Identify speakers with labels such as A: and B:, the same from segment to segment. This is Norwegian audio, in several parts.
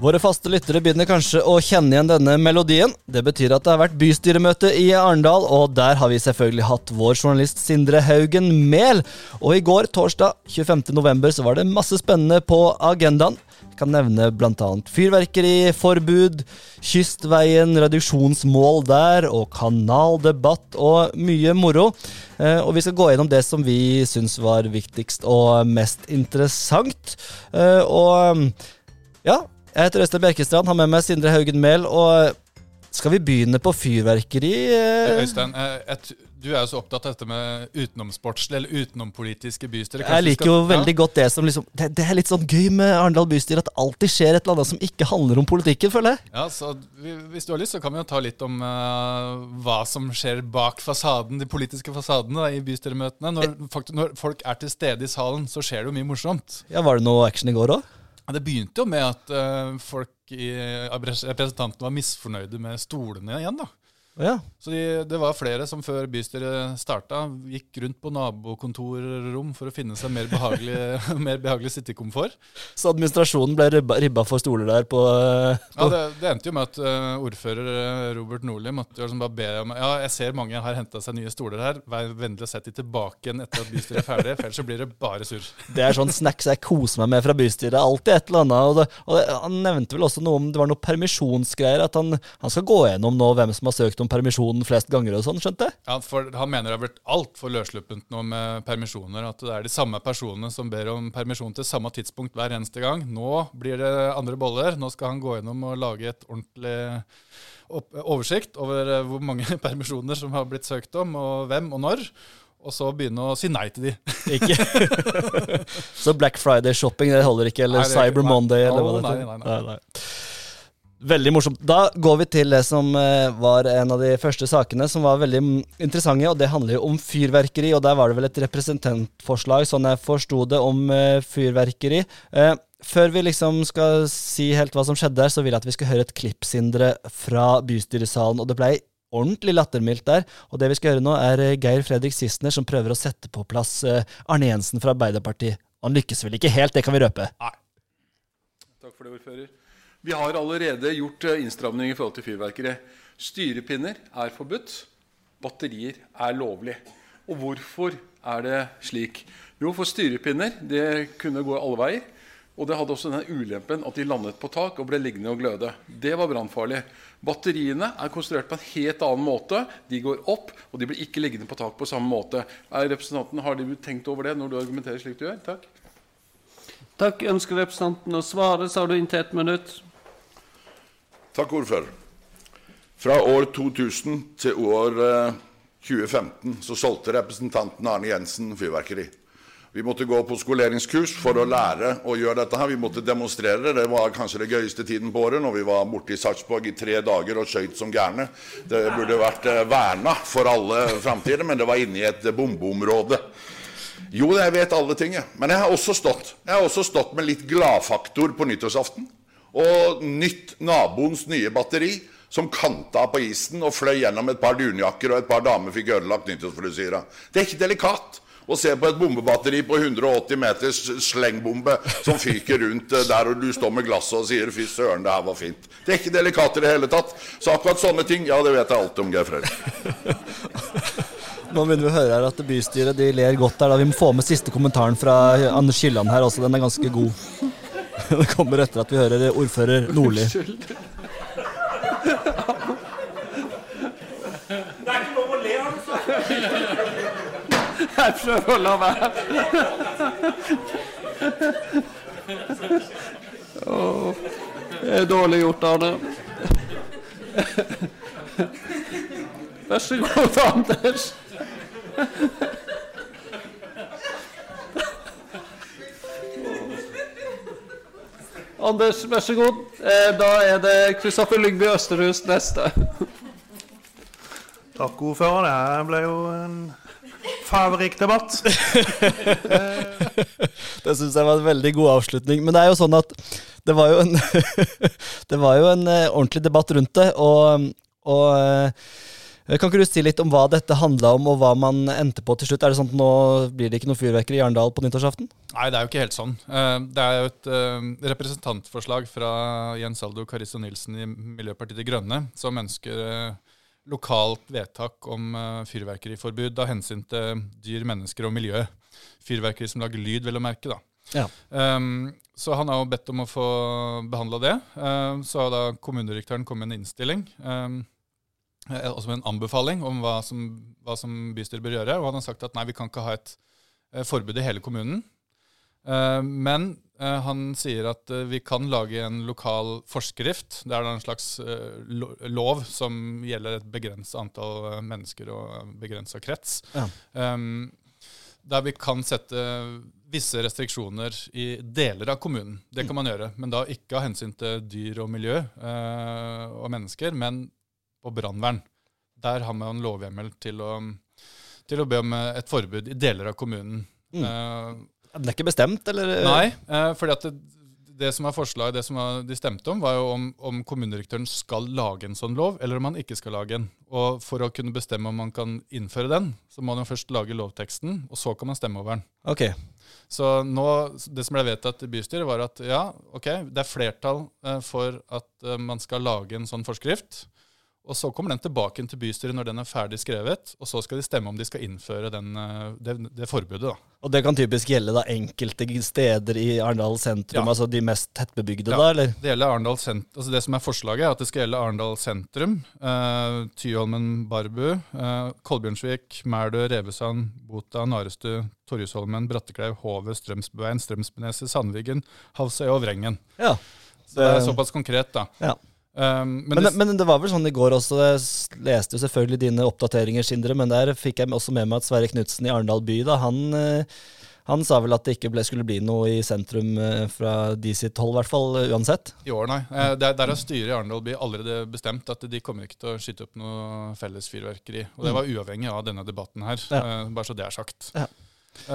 A: Våre faste lyttere begynner kanskje å kjenne igjen denne melodien. Det betyr at det har vært bystyremøte i Arendal, og der har vi selvfølgelig hatt vår journalist Sindre Haugen Mehl. Og i går, torsdag 25.11, så var det masse spennende på agendaen. Jeg kan nevne bl.a. fyrverkeriforbud, Kystveien, reduksjonsmål der, og kanaldebatt og mye moro. Eh, og vi skal gå gjennom det som vi syns var viktigst og mest interessant. Eh, og ja, jeg heter Øystein Bjerkestrand, har med meg Sindre Haugen Mehl. Og skal vi begynne på fyrverkeri?
B: Eh, Øystein, et, du er jo så opptatt av dette med utenomsportslige eller utenompolitiske bystyre.
A: jeg liker skal, jo veldig ja? godt det som liksom det, det, er litt sånn gøy med Arendal bystyre, at det alltid skjer et eller annet som ikke handler om politikken, føler jeg.
B: Ja, så Hvis du har lyst, så kan vi jo ta litt om uh, hva som skjer bak fasaden, de politiske fasadene da, i bystyremøtene. Når, når folk er til stede i salen, så skjer det jo mye morsomt.
A: Ja, Var det noe action i går òg?
B: Det begynte jo med at uh, folk i representantene var misfornøyde med stolene igjen. da.
A: Ja.
B: Så de, det var flere som før bystyret starta, gikk rundt på nabokontorrom for å finne seg mer behagelig, mer behagelig sittekomfort.
A: Så administrasjonen ble ribba, ribba, for stoler der på,
B: på Ja, det, det, endte jo med at uh, ordfører eh, Robert Nordli måtte liksom bare be om Ja, jeg ser mange har henta seg nye stoler her. Vær vennlig og sette de tilbake igjen etter at bystyret er ferdig, for ellers så blir det bare surr.
A: Det er sånn snacks jeg koser meg med fra bystyret. Alltid et eller annet. Og, det, og det, han nevnte vel også noe om det var noe permisjonsgreier. At han, han skal gå gjennom nå hvem som har søkt om permisjonen flest ganger og sånn, skjønte jeg?
B: Ja, for Han mener det har blitt altfor løssluppent nå med permisjoner. At det er de samme personene som ber om permisjon til samme tidspunkt hver eneste gang. Nå blir det andre boller. Nå skal han gå gjennom og lage et ordentlig oversikt over eh, hvor mange permisjoner som har blitt søkt om, og hvem og når. Og så begynne å si nei til de.
A: ikke? så Black Friday-shopping det holder ikke? Eller nei, Cyber Monday? Eller hva det
B: nei, Nei, nei, nei. nei.
A: Veldig morsomt. Da går vi til det som eh, var en av de første sakene som var veldig interessante, og det handler jo om fyrverkeri. Og der var det vel et representantforslag, sånn jeg forsto det, om eh, fyrverkeri. Eh, før vi liksom skal si helt hva som skjedde der, så vil jeg at vi skal høre et klipp, Sindre, fra bystyresalen. Og det blei ordentlig lattermildt der. Og det vi skal høre nå, er Geir Fredrik Sissener som prøver å sette på plass Arne Jensen fra Arbeiderpartiet. Han lykkes vel ikke helt, det kan vi røpe.
C: Nei. Takk for det, ordfører. Vi har allerede gjort eh, innstramninger i forhold til fyrverkeri. Styrepinner er forbudt. Batterier er lovlig. Og hvorfor er det slik? Jo, for styrepinner det kunne gå alle veier. Og det hadde også den ulempen at de landet på tak og ble liggende og gløde. Det var brannfarlig. Batteriene er konstruert på en helt annen måte. De går opp, og de blir ikke liggende på tak på samme måte. Er representanten, Har du tenkt over det når du argumenterer slik du gjør? Takk.
D: Takk. Ønsker representanten å svare, så har du inntil ett minutt.
E: Takk, ordfører. Fra år 2000 til år 2015 eh, så solgte representanten Arne Jensen fyrverkeri. Vi måtte gå på skoleringskurs for å lære å gjøre dette. her. Vi måtte demonstrere. Det Det var kanskje det gøyeste tiden på året når vi var borte i Sarpsborg i tre dager og skøyt som gærne. Det burde vært eh, verna for alle framtider, men det var inne i et bombeområde. Jo, jeg vet alle ting, men jeg har også stått Jeg har også stått med litt gladfaktor på nyttårsaften og nytt naboens nye batteri, som kanta på isen og fløy gjennom et par dunjakker, og et par damer fikk ødelagt nyttårsfrisyra. Det er ikke delikat å se på et bombebatteri på 180 meters slengbombe som fyker rundt eh, der, og du står med glasset og sier 'fy søren, det her var fint'. Det er ikke delikat i det hele tatt. Så akkurat sånne ting, ja, det vet jeg alt om, Geir Fredrik.
A: Nå begynner vi å høre her at bystyret de ler godt der. Da. Vi må få med siste kommentaren fra Anders Kielland her også. Den er ganske god. Det kommer etter at vi hører ordfører Nordli.
D: Det er ikke lov å le, altså! Jeg prøver å la være. Oh, det er dårlig gjort, Arne. Vær så god, Anders. Anders, vær så god. Eh, da er det Kristoffer Lyngby Østerhus neste.
F: Takk, ordfører. Det ble jo en farverik debatt.
A: det syns jeg var en veldig god avslutning. Men det er jo sånn at det var jo en, det var jo en eh, ordentlig debatt rundt det. Og, og Eh, Kan ikke du si litt om hva dette handla om, og hva man endte på til slutt? Er det sånn at nå blir det ikke noe fyrverkeri i Arendal på nyttårsaften?
B: Nei, det er jo ikke helt sånn. Eh, Det er jo et eh, representantforslag fra Jens Aldo Carissa Nilsen i Miljøpartiet De Grønne som ønsker eh, lokalt vedtak om eh, fyrverkeriforbud av hensyn til dyr, mennesker og miljø. Fyrverkeri som lager lyd, vel å merke. da.
A: Ja.
B: Um, så han har jo bedt om å få behandla det. Um, så har da kommunedirektøren kommet med en innstilling, um, eh, altså med en anbefaling om hva som, hva som bystyret bør gjøre. Og han har sagt at nei, vi kan ikke ha et eh, forbud i hele kommunen. Uh, men eh, han sier at eh, vi kan lage en lokal forskrift. Det er da en slags eh, lov som gjelder et begrensa antall eh, mennesker og begrensa krets.
A: Ja.
B: Um, der vi kan sette visse restriksjoner i deler av kommunen. Det kan man gjøre, men da ikke av hensyn til dyr og miljø eh, og mennesker, men på brannvern. Der har man lovhjemmel til å, til å be om eh, et forbud i deler av kommunen.
A: Mm.
B: Eh,
A: Den er ikke bestemt, eller?
B: Nei, eh, fordi at det, det som er forslaget, det som de stemte om, var jo om, om kommunedirektøren skal lage en sånn lov, eller om han ikke skal lage en. Og for å kunne bestemme om man kan innføre den, så må han jo først lage lovteksten, og så kan man stemme over den.
A: Ok.
B: Så nå, det som ble vedtatt i bystyret, var at ja, ok, det er flertall for at man skal lage en sånn forskrift. Og så kommer den tilbake til bystyret når den er ferdig skrevet, og så skal de stemme om de skal innføre den, eh, det, det forbudet. da.
A: Og det kan typisk gjelde da enkelte steder i Arendal sentrum,
B: Ja.
A: altså de mest tettbebygde
B: Ja.
A: da, eller?
B: Det gjelder Arendal sentrum, altså det som er forslaget, er at det skal gjelde Arendal sentrum, eh, Tyholmen, Barbu, eh, Kolbjørnsvik, Mærdø, Revesand, Bota, Narestu, Torjusholmen, Brattekleiv, Hove, Strømsbeveien, Strømsbeneset, Sandvigen, Havsøy og Vrengen.
A: Ja.
B: Så det er såpass konkret, da.
A: Ja.
B: Um, men,
A: Men,
B: det,
A: men, det var vel sånn i går også, jeg leste jo selvfølgelig dine oppdateringer, Sindre, men der fikk jeg også med meg at Sverre Knutsen i Arendal by, da, han, eh, han sa vel at det ikke ble, skulle bli noe i sentrum eh, fra de sitt hold, i hvert fall, eh, uansett.
B: I år, nei. Der, der har styret i Arendal by allerede bestemt at de kommer ikke til å skyte opp noe felles fyrverkeri. Og det var uavhengig av denne debatten her,
A: Ja.
B: bare så det er sagt.
A: Ja.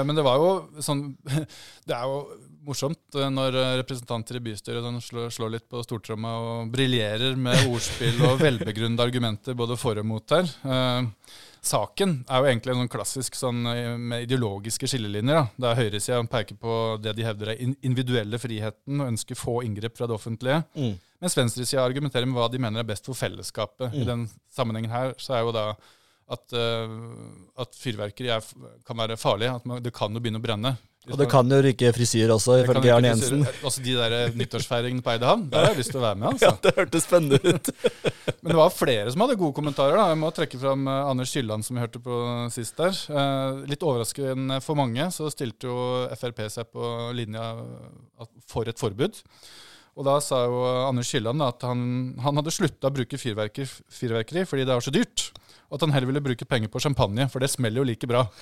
B: Men det var jo sånn Det er jo morsomt eh, når eh, representanter i bystyret sånn slår, slår litt på stortromma og briljerer med ordspill og velbegrunnede argumenter både for og mot her. Eh, Saken er jo egentlig en sånn klassisk sånn med ideologiske skillelinjer. da, Der høyresida peker på det de hevder er individuelle friheten og ønsker få inngrep fra det offentlige.
A: Mm.
B: Mens venstresida argumenterer med hva de mener er best for fellesskapet. I den sammenhengen her så er jo da at, eh, at fyrverkeri er, kan være farlig. At man, det kan jo begynne å brenne.
A: Og det kan jo ryke frisyr også, ifølge Arne Jensen.
B: frisyre- Altså de der nyttårsfeiringene på Eidehavn, der har jeg lyst til å være med. altså.
A: Ja, det hørtes spennende ut.
B: Men det var flere som hadde gode kommentarer. da. Jeg må trekke fram eh, Anders Kylland, som vi hørte på sist der. Eh, litt overraskende for mange så stilte jo Frp seg på linja for et forbud. Og da sa jo Anders Kylland at han, han hadde slutta å bruke fyrverkeri, fyrverkeri fordi det var så dyrt. Og at han heller ville bruke penger på champagne, for det smeller jo like bra.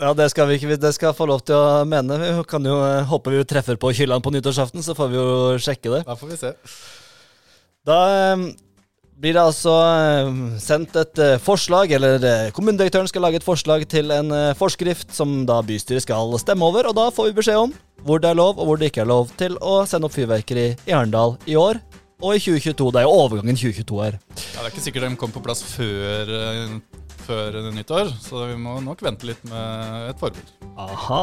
A: Ja, det skal vi ikke, det skal få lov til å mene. Vi kan jo eh, håpe vi treffer på Kylland på nyttårsaften, så får vi jo sjekke det.
B: Da får vi se.
A: Da eh, blir det altså eh, sendt et forslag, eller kommunedirektøren skal lage et forslag til en forskrift som da bystyret skal stemme over, og da får vi beskjed om hvor det er lov og hvor det ikke er lov til å sende opp fyrverkeri i Arendal i år og i 2022. Det er jo overgangen 2022 her.
B: Ja, det er ikke sikkert de kommer på plass før, eh, før nyttår, så vi må nok vente litt med et forbud.
A: Aha.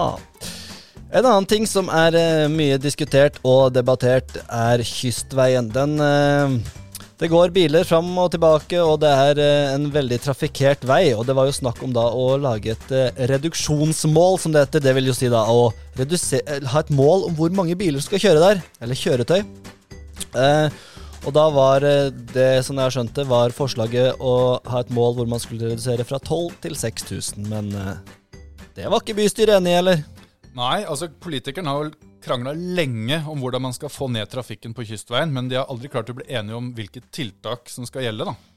A: En annen ting som er eh, mye diskutert og debattert, er Kystveien. Den eh, Det går biler fram og tilbake, og det er en veldig trafikkert vei. Og det var jo snakk om da å lage et reduksjonsmål, som det heter. Det vil jo si da å reduse- eh, ha et mål om hvor mange biler skal kjøre der. Eller kjøretøy. Eh, og da var eh, det, som jeg har skjønt det, var forslaget å ha et mål hvor man skulle redusere fra 12 til 6000. Men eh, det var ikke bystyret enig i, eller?
B: Nei, altså politikerne har jo krangla lenge om hvordan man skal få ned trafikken på kystveien, men de har aldri klart å bli enige om hvilke tiltak som skal gjelde. da.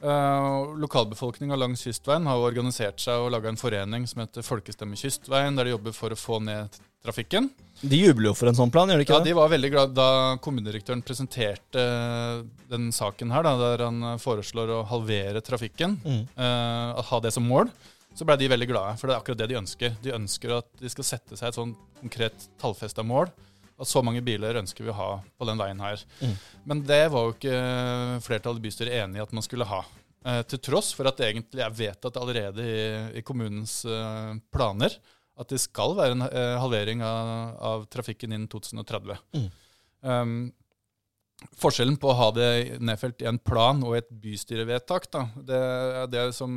B: Uh, Lokalbefolkninga langs kystveien har organisert seg og laga en forening som heter Folkestemme Kystveien, der de jobber for å få ned trafikken.
A: De jubler jo for en sånn plan, gjør de ikke
B: Ja,
A: det?
B: De var veldig glad da kommunedirektøren presenterte den saken her, da, der han foreslår å halvere trafikken,
A: Mm.
B: uh, ha det som mål. Så ble de veldig glade, for det er akkurat det de ønsker. De ønsker at de skal sette seg et sånn konkret tallfesta mål. At så mange biler ønsker vi å ha på den veien her. Men det var jo ikke flertallet i bystyret enig i at man skulle ha. Eh, til tross for at det egentlig er vedtatt allerede i, i kommunens eh, planer at det skal være en eh, halvering av, av trafikken innen 2030. Um, forskjellen på å ha det nedfelt i en plan og et bystyrevedtak, da, det, det som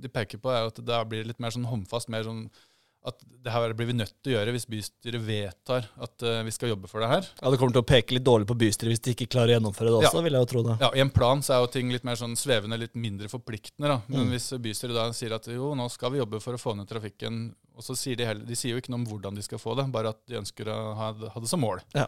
B: de peker på, er at det blir litt mer sånn håndfast. mer sånn at det her blir vi nødt til å gjøre hvis bystyret vedtar at uh, vi skal jobbe for det her.
A: Ja, Det kommer til å peke litt dårlig på bystyret hvis de ikke klarer å gjennomføre det også,
B: Ja.
A: vil jeg jo tro det.
B: Ja, I en plan så er jo ting litt mer sånn svevende, litt mindre forpliktende. da. Men
A: Mm.
B: hvis bystyret da sier at jo, nå skal vi jobbe for å få ned trafikken, og så sier de heller De sier jo ikke noe om hvordan de skal få det, bare at de ønsker å ha, ha det som mål.
A: Ja.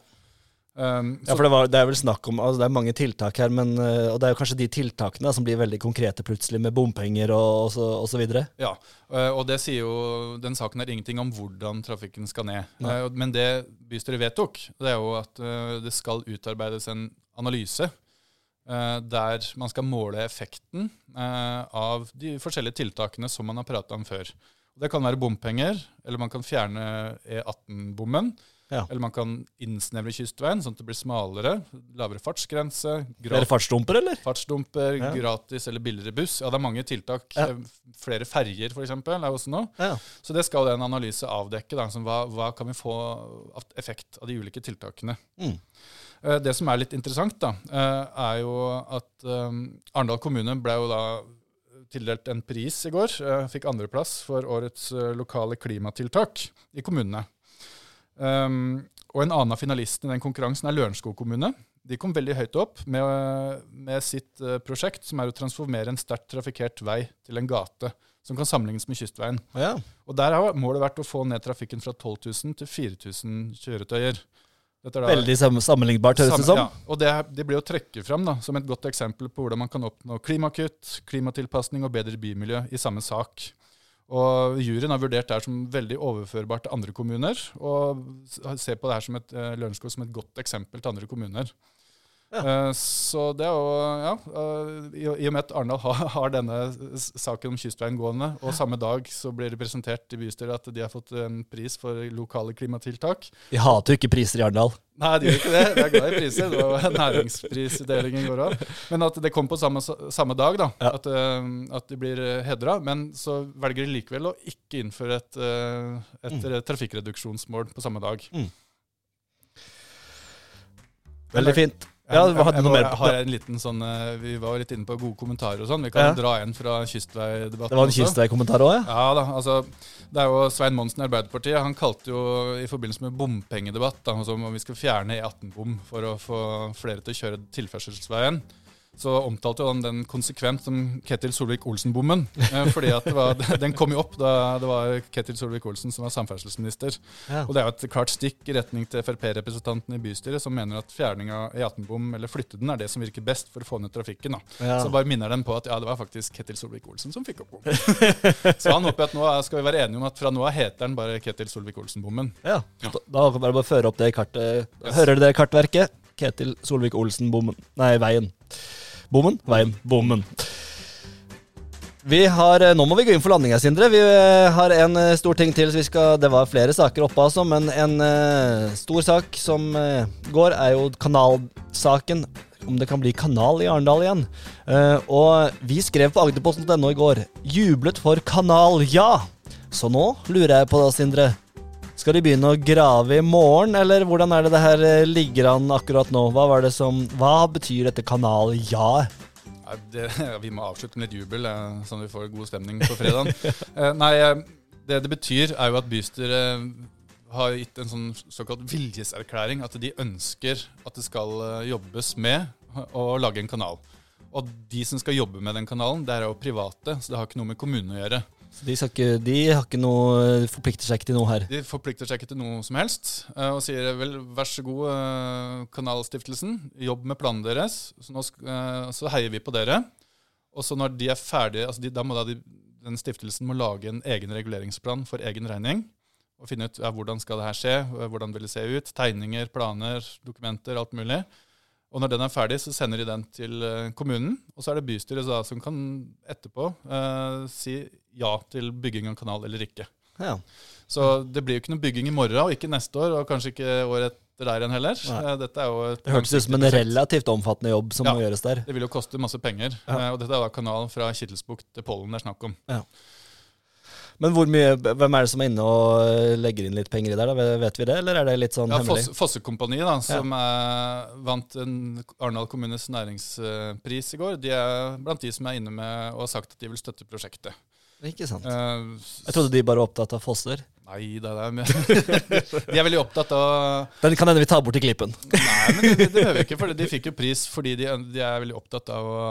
B: Um,
A: Ja, for det, var, det er vel snakk om altså Det er mange tiltak her, men, øh, og det er jo kanskje de tiltakene som blir veldig konkrete plutselig, med bompenger og, og, så, og så videre.
B: ja, uh, og det sier jo Den saken er ingenting om hvordan trafikken skal ned.
A: Nei.
B: Uh, men det bystyret vedtok, det er jo at det skal utarbeides en analyse der man skal måle effekten av de forskjellige tiltakene som man har prata om før. Det kan være bompenger, eller man kan fjerne E18-bommen.
A: Ja.
B: Eller man kan innsnevre kystveien, sånn at det blir smalere. Lavere fartsgrense.
A: Flere fartsdumper, eller?
B: fartsdumper,
A: Ja.
B: gratis eller billigere buss. Ja, det er mange tiltak.
A: Ja.
B: Eh, Flere ferjer, f.eks., er også.
A: Ja.
B: Så det skal en analyse avdekke. Da, hva, hva kan vi få av effekt av de ulike tiltakene.
A: Mm.
B: Eh, Det som er litt interessant, da, eh, er jo at um, Arendal kommune ble jo da tildelt en pris i går. Fikk andreplass for årets lokale klimatiltak i kommunene. Um, og en annen av finalistene i den konkurransen er Lørenskog kommune. De kom veldig høyt opp med, med sitt eh, prosjekt, som er å transformere en sterkt trafikkert vei til en gate som kan sammenlignes med kystveien.
A: Ja.
B: Og Der har målet vært å få ned trafikken fra 12 000 til 4000 kjøretøyer. Er
A: Veldig sammenlignbart, høres det som.
B: Ja, og det, det blir å trekke fram da, som et godt eksempel på hvordan man kan oppnå klimakutt, klimatilpasning og bedre bymiljø i samme sak. Og Juryen har vurdert det som veldig overførbart til andre kommuner, og ser på det her som et, eh, Lørenskog som et godt eksempel til andre kommuner. Eh, Så det er jo, ja, eh, i, og med at Arendal har, har denne saken om kystveien gående, og samme dag så blir det presentert i bystyret at de har fått en pris for lokale klimatiltak,
A: Vi hater jo ikke priser i Arendal.
B: Nei, de gjør ikke det. De er glad i priser. Det var næringsprisutdeling i går òg. Men at det kom på samme, samme dag, da.
A: Ja.
B: At, eh, at de blir hedra. Men så velger de likevel å ikke innføre et, et
A: Mm.
B: trafikkreduksjonsmål på samme dag.
A: Veldig fint. Ja,
B: Jeg- jeg, jeg, har en liten sånn eh, Vi var litt inne på gode kommentarer og sånn. Vi kan
A: Ja.
B: dra en fra kystveidebatten.
A: Det var en kystveikommentar òg, ja?
B: Ja da, altså Det er jo Svein Monsen i Arbeiderpartiet. Han kalte jo i forbindelse med bompengedebatt da, om vi skal fjerne E18-bom for å få flere til å kjøre tilførselsveien. Så omtalte jo han den konsekvent som Ketil Solvik-Olsen-bommen. Eh, fordi at det var, Den kom jo opp da det var Ketil Solvik-Olsen som var samferdselsminister.
A: Ja.
B: Og det er jo et klart stikk i retning til Frp-representanten i bystyret, som mener at fjerning av E18-bom, eller flytte den, er det som virker best for å få ned trafikken. da.
A: Ja.
B: Så bare minner den på at ja, det var faktisk Ketil Solvik-Olsen som fikk opp bommen. så han håper at nå skal vi være enige om at fra nå av heter den bare Ketil Solvik-Olsen-bommen.
A: Ja. Da, da er det bare føre opp det i kartet. Hører du det kartverket? Ketil Solvik-Olsen-bommen. Nei, veien. Bommen? Veien. Bommen. Vi har, eh, Nå må vi gå inn for landinga, Sindre. Vi eh, har en eh, stor ting til. Skal, det var flere saker oppe, altså, men en uh, stor sak som uh, går, er jo kanalsaken. Om det kan bli kanal i Arendal igjen. Uh, og vi skrev på agderposten.no i går 'Jublet for kanal, ja'. Så nå lurer jeg på da, Sindre. Skal de begynne å grave i morgen, eller hvordan er det det her eh, ligger an akkurat nå? Hva, var det som, hva betyr dette kanal ja?
B: Det, vi må avslutte med litt jubel, eh, sånn at vi får god stemning på fredag. nei, eh, det det betyr, er jo at bystyret har gitt en sånn såkalt viljeserklæring. At de ønsker at det skal jobbes med å lage en kanal. Og de som skal jobbe med den kanalen, det er jo private, så det har ikke noe med kommunen å gjøre.
A: Så de, ikke, de ikke noe, forplikter seg ikke til noe her.
B: De forplikter seg ikke til noe som helst, eh, og sier vel vær så god, eh, Kanalstiftelsen, jobb med planene deres, så, nå, eh, så heier vi på dere. Og så når de er ferdige, altså de, da må da de, den stiftelsen må lage en egen reguleringsplan for egen regning. Og finne ut ja, hvordan skal det her skje, hvordan vil det se ut, tegninger, planer, dokumenter, alt mulig. Og når den er ferdig, så sender de den til eh, kommunen. Og så er det bystyret da, som kan etterpå eh, si ja til bygging av kanal eller ikke.
A: Ja.
B: Så det blir jo ikke noe bygging i morgen, og ikke neste år, og kanskje ikke året etter der igjen heller.
A: Nei.
B: Eh, Dette
A: Det hørtes ut som en relativt omfattende jobb som
B: Ja.
A: må gjøres der.
B: Det vil jo koste masse penger.
A: Ja.
B: Eh, Og dette er da kanalen fra Kittelsbukt til Pollen det er snakk om.
A: Men mye, hvem er det som er inne og eh, legger inn litt penger i der? da? Vet vi det, eller er det litt sånn
B: Ja,
A: hemmelig?
B: Fosse, Fossekompani, da, som eh, vant en Arendal kommunes næringspris i går, de er blant de som er inne med og har sagt at de vil støtte prosjektet.
A: Ikke sant.
B: Uh,
A: Jeg trodde de bare var opptatt av fosser.
B: Nei, det er det. De er veldig opptatt av
A: Den kan hende vi tar bort i klippen.
B: Nei, men det, det behøver vi ikke, for de fikk jo pris fordi de, de er veldig opptatt av å,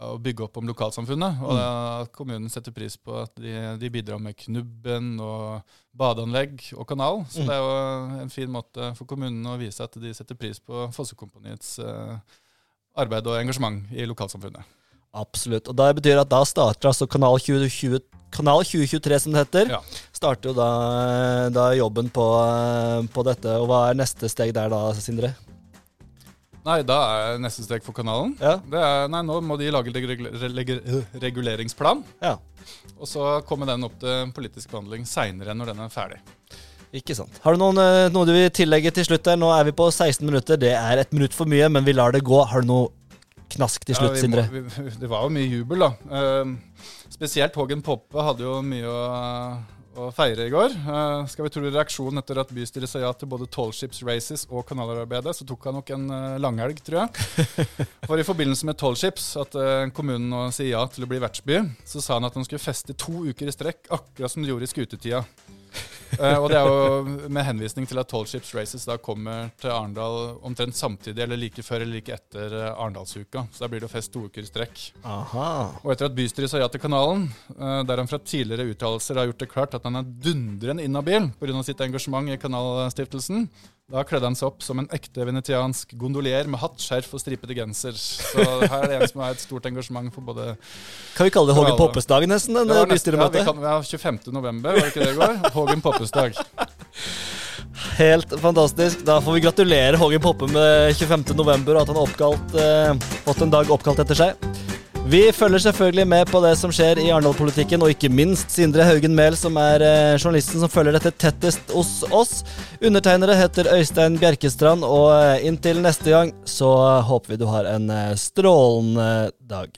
B: å bygge opp om lokalsamfunnet. Og at kommunen setter pris på at de, de bidrar med Knubben og badeanlegg og kanal. Så det er jo en fin måte for kommunen å vise at de setter pris på Fossekompaniets eh, arbeid og engasjement i lokalsamfunnet.
A: Absolutt. Og det betyr at da starter altså Kanal 2020 Kanal 2023, som det heter.
B: Ja.
A: Starter jo da, da jobben på, på dette. Og hva er neste steg der da, Sindre?
B: Nei, da er neste steg for kanalen.
A: Ja.
B: Det er, nei, nå må de lage regul- regul- reguleringsplan.
A: Ja,
B: Og så kommer den opp til politisk behandling seinere når den er ferdig.
A: ikke sant. Har du noen, eh, noe du vil tillegge til slutt der? Nå er vi på 16 minutter. Det er et minutt for mye, men vi lar det gå. Har du noe knask til slutt,
B: Ja, Sindre? må- vi, det var jo mye jubel, da. Uh, spesielt Hågen Poppe hadde jo mye å, å feire i går. Uh, skal vi tro reaksjonen etter at bystyret sa ja til både Tallships Races og kanalarbeidet, så tok han nok en uh, langhelg, tror jeg. For i forbindelse med Tallships, at uh, kommunen nå sier ja til å bli vertsby, så sa han at han skulle feste to uker i strekk, akkurat som de gjorde i skutetida. Eh, og det er jo med henvisning til at Tall Ships Races da kommer til Arendal omtrent samtidig, eller like før eller like etter eh, Arendalsuka. Så da blir det jo fest to uker i strekk.
A: Aha.
B: Og etter at bystyret sa ja til kanalen, eh, der han fra tidligere uttalelser har gjort det klart at han er dundrende inhabil pga. sitt engasjement i Kanalstiftelsen, da kledde han seg opp som en ekte venetiansk gondolier med hatt, skjerf og stripete genser. Så her er det en som har et stort engasjement for både
A: Kan vi kalle det Hågen
B: Ja, da.
A: Poppes-dag, nesten?
B: Det
A: denne
B: var nesten- ja, vi kan, ja, har 25. november, var det ikke det i går? Hågen Poppes dag.
A: Helt fantastisk. Da får vi gratulere Hågen Poppe med 25. november og at han har eh, fått en dag oppkalt etter seg. Vi følger selvfølgelig med på det som skjer i Arendal-politikken, og ikke minst Sindre Haugen Mehl, som er eh, journalisten som følger dette tettest hos oss. Undertegnere heter Øystein Bjerkestrand, og eh, inntil neste gang så håper vi du har en eh, strålende dag.